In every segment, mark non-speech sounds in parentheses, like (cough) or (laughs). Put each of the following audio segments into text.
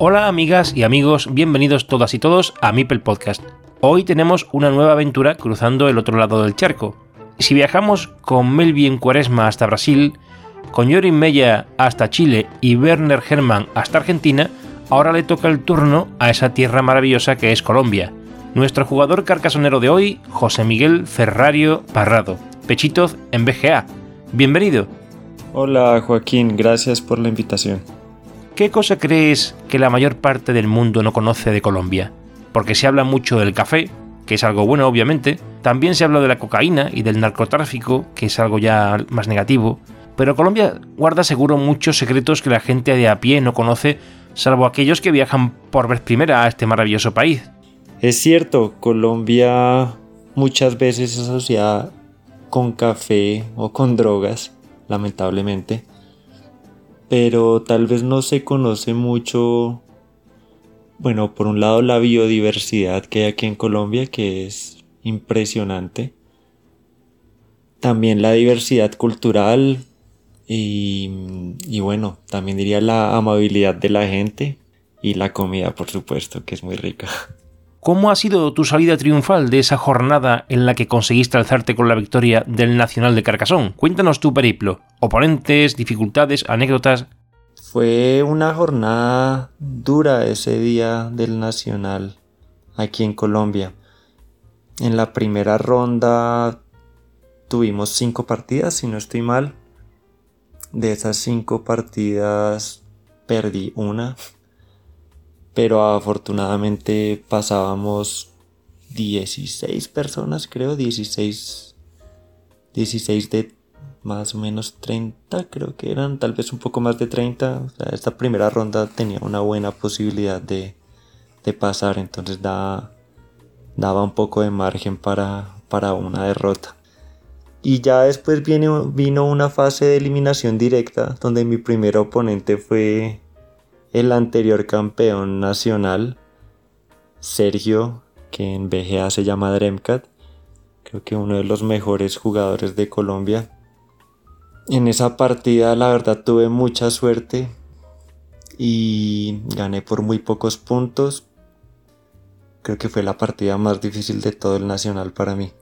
Hola amigas y amigos, bienvenidos todas y todos a Mipel Podcast. Hoy tenemos una nueva aventura cruzando el otro lado del charco. Si viajamos con Melvin Cuaresma hasta Brasil, con Jorin Mella hasta Chile y Werner Hermann hasta Argentina, ahora le toca el turno a esa tierra maravillosa que es Colombia. Nuestro jugador carcasonero de hoy, José Miguel Ferrario Parrado, Pechitos en BGA. Bienvenido. Hola Joaquín, gracias por la invitación. ¿Qué cosa crees que la mayor parte del mundo no conoce de Colombia? Porque se habla mucho del café, que es algo bueno obviamente, también se habla de la cocaína y del narcotráfico, que es algo ya más negativo, pero Colombia guarda seguro muchos secretos que la gente de a pie no conoce, salvo aquellos que viajan por vez primera a este maravilloso país. Es cierto, Colombia muchas veces es asociada con café o con drogas, lamentablemente pero tal vez no se conoce mucho, bueno, por un lado la biodiversidad que hay aquí en Colombia, que es impresionante, también la diversidad cultural y, y bueno, también diría la amabilidad de la gente y la comida, por supuesto, que es muy rica. ¿Cómo ha sido tu salida triunfal de esa jornada en la que conseguiste alzarte con la victoria del Nacional de Carcasón? Cuéntanos tu periplo. Oponentes, dificultades, anécdotas. Fue una jornada dura ese día del Nacional aquí en Colombia. En la primera ronda tuvimos cinco partidas, si no estoy mal. De esas cinco partidas perdí una pero afortunadamente pasábamos 16 personas, creo, 16, 16 de más o menos 30, creo que eran, tal vez un poco más de 30. esta primera ronda tenía una buena posibilidad de, pasar, entonces daba un poco de margen para, para una derrota. Y ya después viene, vino una fase de eliminación directa, donde mi primer oponente fue el anterior campeón nacional, Sergio, que en BGA se llama Dremcat, creo que uno de los mejores jugadores de Colombia. En esa partida la verdad tuve mucha suerte y gané por muy pocos puntos. Creo que fue la partida más difícil de todo el nacional para mí.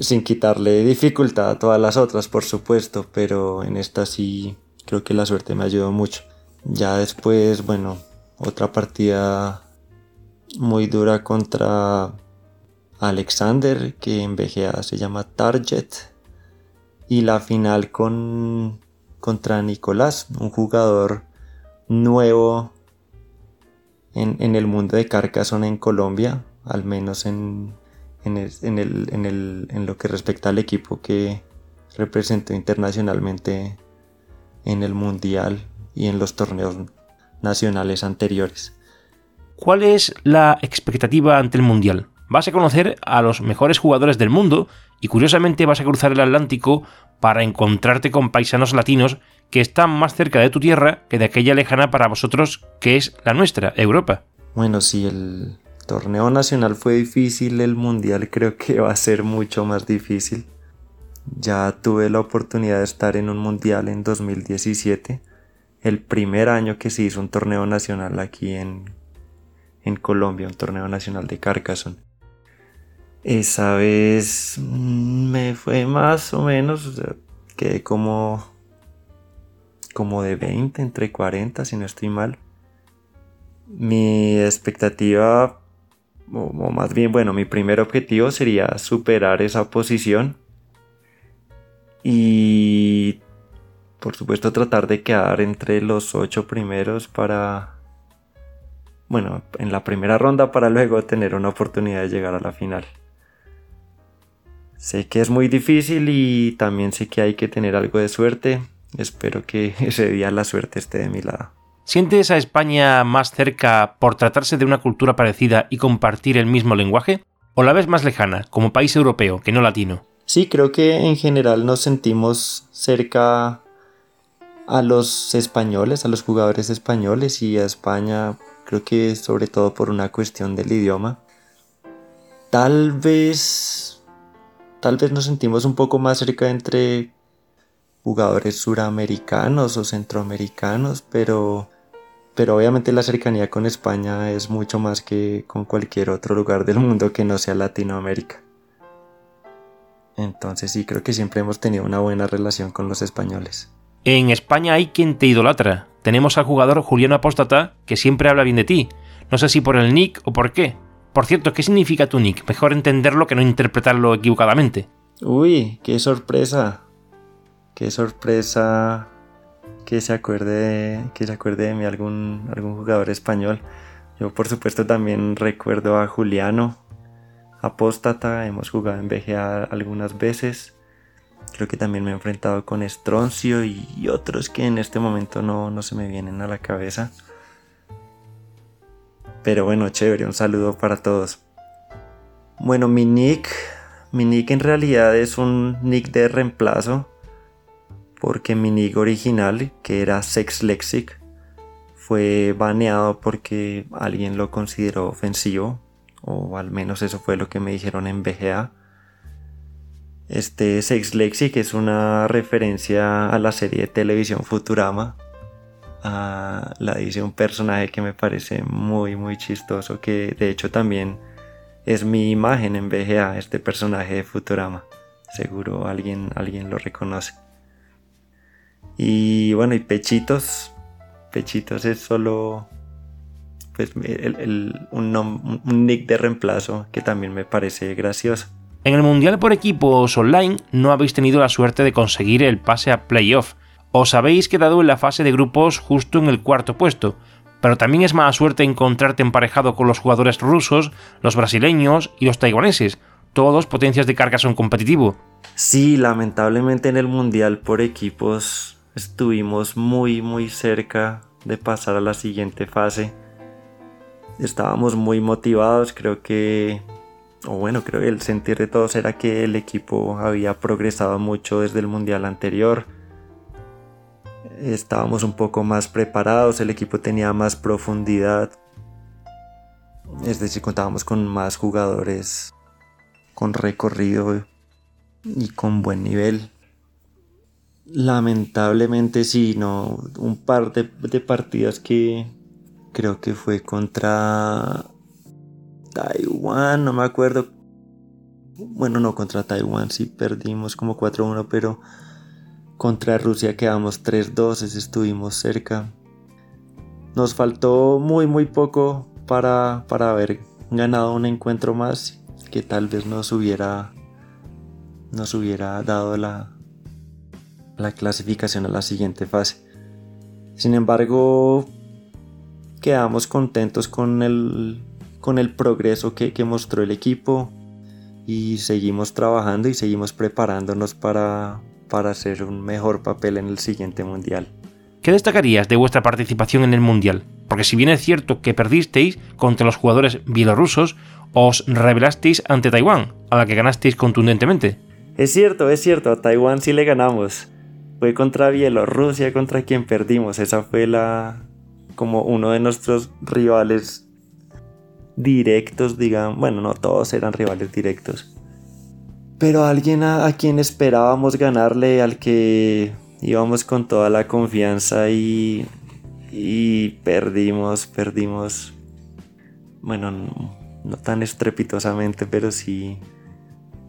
Sin quitarle dificultad a todas las otras, por supuesto, pero en esta sí creo que la suerte me ayudó mucho. Ya después, bueno, otra partida muy dura contra Alexander, que en BGA se llama Target. Y la final con, contra Nicolás, un jugador nuevo en, el mundo de Carcassonne en Colombia, al menos en, en, en lo que respecta al equipo que representó internacionalmente en el Mundial y en los torneos nacionales anteriores. ¿Cuál es la expectativa ante el Mundial? Vas a conocer a los mejores jugadores del mundo y curiosamente vas a cruzar el Atlántico para encontrarte con paisanos latinos que están más cerca de tu tierra que de aquella lejana para vosotros que es la nuestra, Europa. Bueno, si el torneo nacional fue difícil, el mundial creo que va a ser mucho más difícil. Ya tuve la oportunidad de estar en un mundial en 2017 el primer año que se hizo un torneo nacional aquí en, Colombia, un torneo nacional de Carcassonne. Esa vez me fue más o menos, quedé como, como de 20, entre 40, si no estoy mal. Mi expectativa o, más bien, bueno, mi primer objetivo sería superar esa posición y por supuesto tratar de quedar entre los ocho primeros para, bueno, en la primera ronda para luego tener una oportunidad de llegar a la final. Sé que es muy difícil y también sé que hay que tener algo de suerte. Espero que (laughs) ese día la suerte esté de mi lado. ¿Sientes a España más cerca por tratarse de una cultura parecida y compartir el mismo lenguaje? ¿O la ves más lejana, como país europeo, que no latino? Sí, creo que en general nos sentimos cerca a los españoles, a los jugadores españoles y a España, creo que sobre todo por una cuestión del idioma. Tal vez, tal vez nos sentimos un poco más cerca entre jugadores suramericanos o centroamericanos, pero pero obviamente la cercanía con España es mucho más que con cualquier otro lugar del mundo que no sea Latinoamérica. Entonces sí, creo que siempre hemos tenido una buena relación con los españoles. En España hay quien te idolatra. Tenemos al jugador Juliano Apóstata que siempre habla bien de ti. No sé si por el nick o por qué. Por cierto, ¿qué significa tu nick? Mejor entenderlo que no interpretarlo equivocadamente. Uy, qué sorpresa. Qué sorpresa que se acuerde, que se acuerde de mí algún, algún jugador español. Yo por supuesto también recuerdo a Juliano, apóstata, hemos jugado en BGA algunas veces. Creo que también me he enfrentado con Estroncio y otros que en este momento no, no se me vienen a la cabeza. Pero bueno, chévere, un saludo para todos. Bueno, mi nick, mi nick en realidad es un nick de reemplazo porque mi nick original, que era Sex Lexic, fue baneado porque alguien lo consideró ofensivo, o al menos eso fue lo que me dijeron en BGA. Este Sex Lexic es una referencia a la serie de televisión Futurama. La dice un personaje que me parece muy muy chistoso, que de hecho también es mi imagen en BGA, este personaje de Futurama. Seguro alguien, alguien lo reconoce. Y bueno, y Pechitos. Pechitos es solo pues, un, nick de reemplazo que también me parece gracioso. En el Mundial por equipos online no habéis tenido la suerte de conseguir el pase a playoff. Os habéis quedado en la fase de grupos justo en el cuarto puesto, pero también es mala suerte encontrarte emparejado con los jugadores rusos, los brasileños y los taiwaneses, todos potencias de son competitivo. Sí, lamentablemente en el Mundial por equipos estuvimos muy muy cerca de pasar a la siguiente fase. Estábamos muy motivados, creo que, o bueno, creo que el sentir de todos era que el equipo había progresado mucho desde el mundial anterior. Estábamos un poco más preparados, el equipo tenía más profundidad. Es decir, contábamos con más jugadores con recorrido y con buen nivel. Lamentablemente sí, no. Un par de, partidas que creo que fue contra Taiwán, no me acuerdo. Bueno, no contra Taiwán, sí perdimos como 4-1, pero contra Rusia quedamos 3-2, estuvimos cerca. Nos faltó muy muy poco para, para haber ganado un encuentro más que tal vez nos hubiera nos hubiera dado la, la clasificación a la siguiente fase. Sin embargo, quedamos contentos con el, con el progreso que, mostró el equipo y seguimos trabajando y seguimos preparándonos para, para hacer un mejor papel en el siguiente mundial. ¿Qué destacarías de vuestra participación en el mundial? Porque si bien es cierto que perdisteis contra los jugadores bielorrusos, os revelasteis ante Taiwán, a la que ganasteis contundentemente. Es cierto, es cierto, a Taiwán sí le ganamos fue contra Bielorrusia contra quien perdimos. Esa fue la como uno de nuestros rivales directos, digamos. Bueno, no todos eran rivales directos. Pero alguien a, quien esperábamos ganarle, al que íbamos con toda la confianza y, perdimos, perdimos. Bueno, no, tan estrepitosamente, pero sí,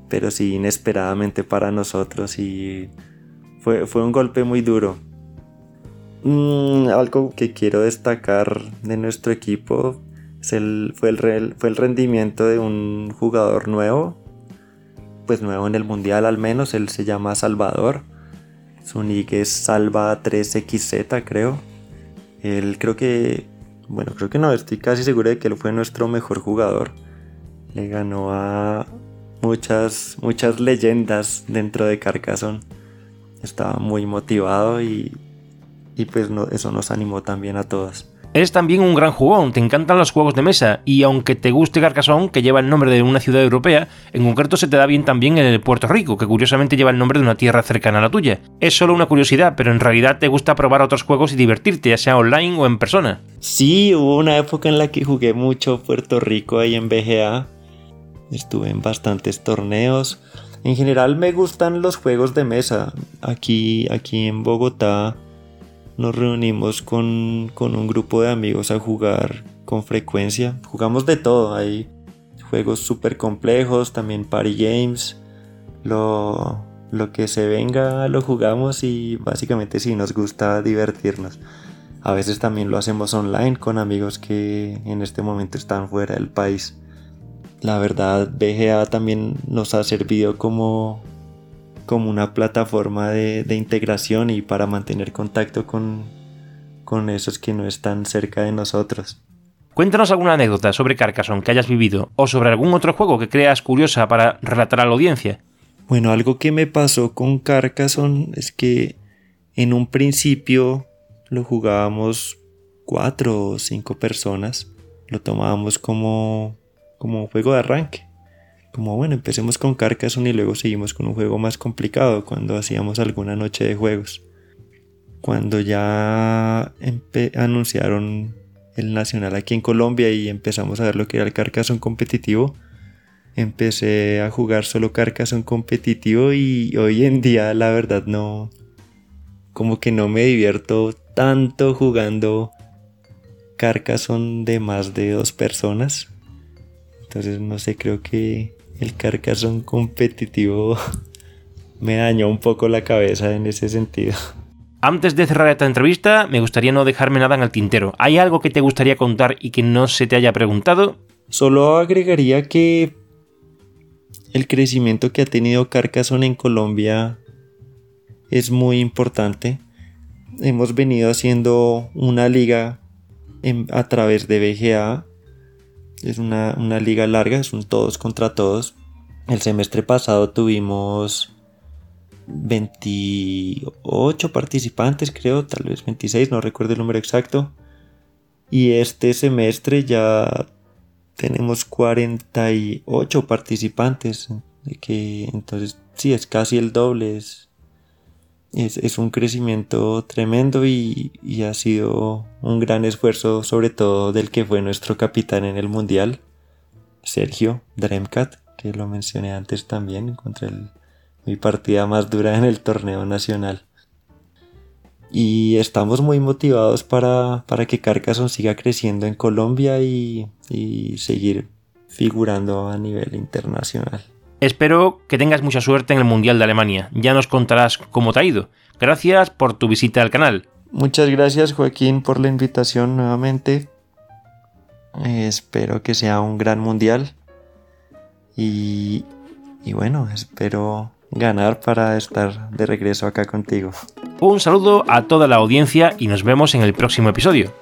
pero sí inesperadamente para nosotros y fue, un golpe muy duro. Mm, algo que quiero destacar de nuestro equipo fue, el, fue el rendimiento de un jugador nuevo, pues nuevo en el mundial al menos, él se llama Salvador. Su nick es Salva 3XZ creo. Él creo que, bueno, creo que no, estoy casi seguro de que él fue nuestro mejor jugador. Le ganó a muchas, muchas leyendas dentro de Carcassonne. Estaba muy motivado y, y pues eso nos animó también a todas. Eres también un gran jugón, te encantan los juegos de mesa y aunque te guste Carcassonne, que lleva el nombre de una ciudad europea, en concreto se te da bien también en el Puerto Rico, que curiosamente lleva el nombre de una tierra cercana a la tuya. Es solo una curiosidad, pero en realidad te gusta probar otros juegos y divertirte, ya sea online o en persona. Sí, hubo una época en la que jugué mucho Puerto Rico ahí en BGA. Estuve en bastantes torneos. En general me gustan los juegos de mesa. Aquí, aquí en Bogotá nos reunimos con, un grupo de amigos a jugar con frecuencia. Jugamos de todo, hay juegos súper complejos, también party games. Lo, lo que se venga lo jugamos y básicamente sí nos gusta divertirnos. A veces también lo hacemos online con amigos que en este momento están fuera del país. La verdad, BGA también nos ha servido como como una plataforma de, integración y para mantener contacto con, con esos que no están cerca de nosotros. Cuéntanos alguna anécdota sobre Carcassonne que hayas vivido o sobre algún otro juego que creas curiosa para relatar a la audiencia. Bueno, algo que me pasó con Carcassonne es que en un principio lo jugábamos cuatro o cinco personas. Lo tomábamos como, como un juego de arranque como bueno, empecemos con Carcassonne y luego seguimos con un juego más complicado cuando hacíamos alguna noche de juegos. Cuando ya anunciaron el nacional aquí en Colombia y empezamos a ver lo que era el Carcassonne competitivo, empecé a jugar solo Carcassonne competitivo y hoy en día la verdad no, como que no me divierto tanto jugando Carcassonne de más de dos personas. Entonces no sé, creo que el Carcassonne competitivo me dañó un poco la cabeza en ese sentido. Antes de cerrar esta entrevista, me gustaría no dejarme nada en el tintero. ¿Hay algo que te gustaría contar y que no se te haya preguntado? Solo agregaría que el crecimiento que ha tenido Carcassonne en Colombia es muy importante. Hemos venido haciendo una liga a través de BGA es una, liga larga, son todos contra todos. El semestre pasado tuvimos 28 participantes, creo, tal vez 26, no recuerdo el número exacto. Y este semestre ya tenemos 48 participantes, que entonces sí, es casi el doble, es, es, un crecimiento tremendo y, ha sido un gran esfuerzo, sobre todo del que fue nuestro capitán en el mundial, Sergio Dremcat, que lo mencioné antes también, contra mi partida más dura en el torneo nacional. Y estamos muy motivados para, para que Carcassonne siga creciendo en Colombia y, y seguir figurando a nivel internacional. Espero que tengas mucha suerte en el Mundial de Alemania. Ya nos contarás cómo te ha ido. Gracias por tu visita al canal. Muchas gracias Joaquín por la invitación nuevamente. espero que sea un gran mundial. Y, y bueno, espero ganar para estar de regreso acá contigo. Un saludo a toda la audiencia y nos vemos en el próximo episodio.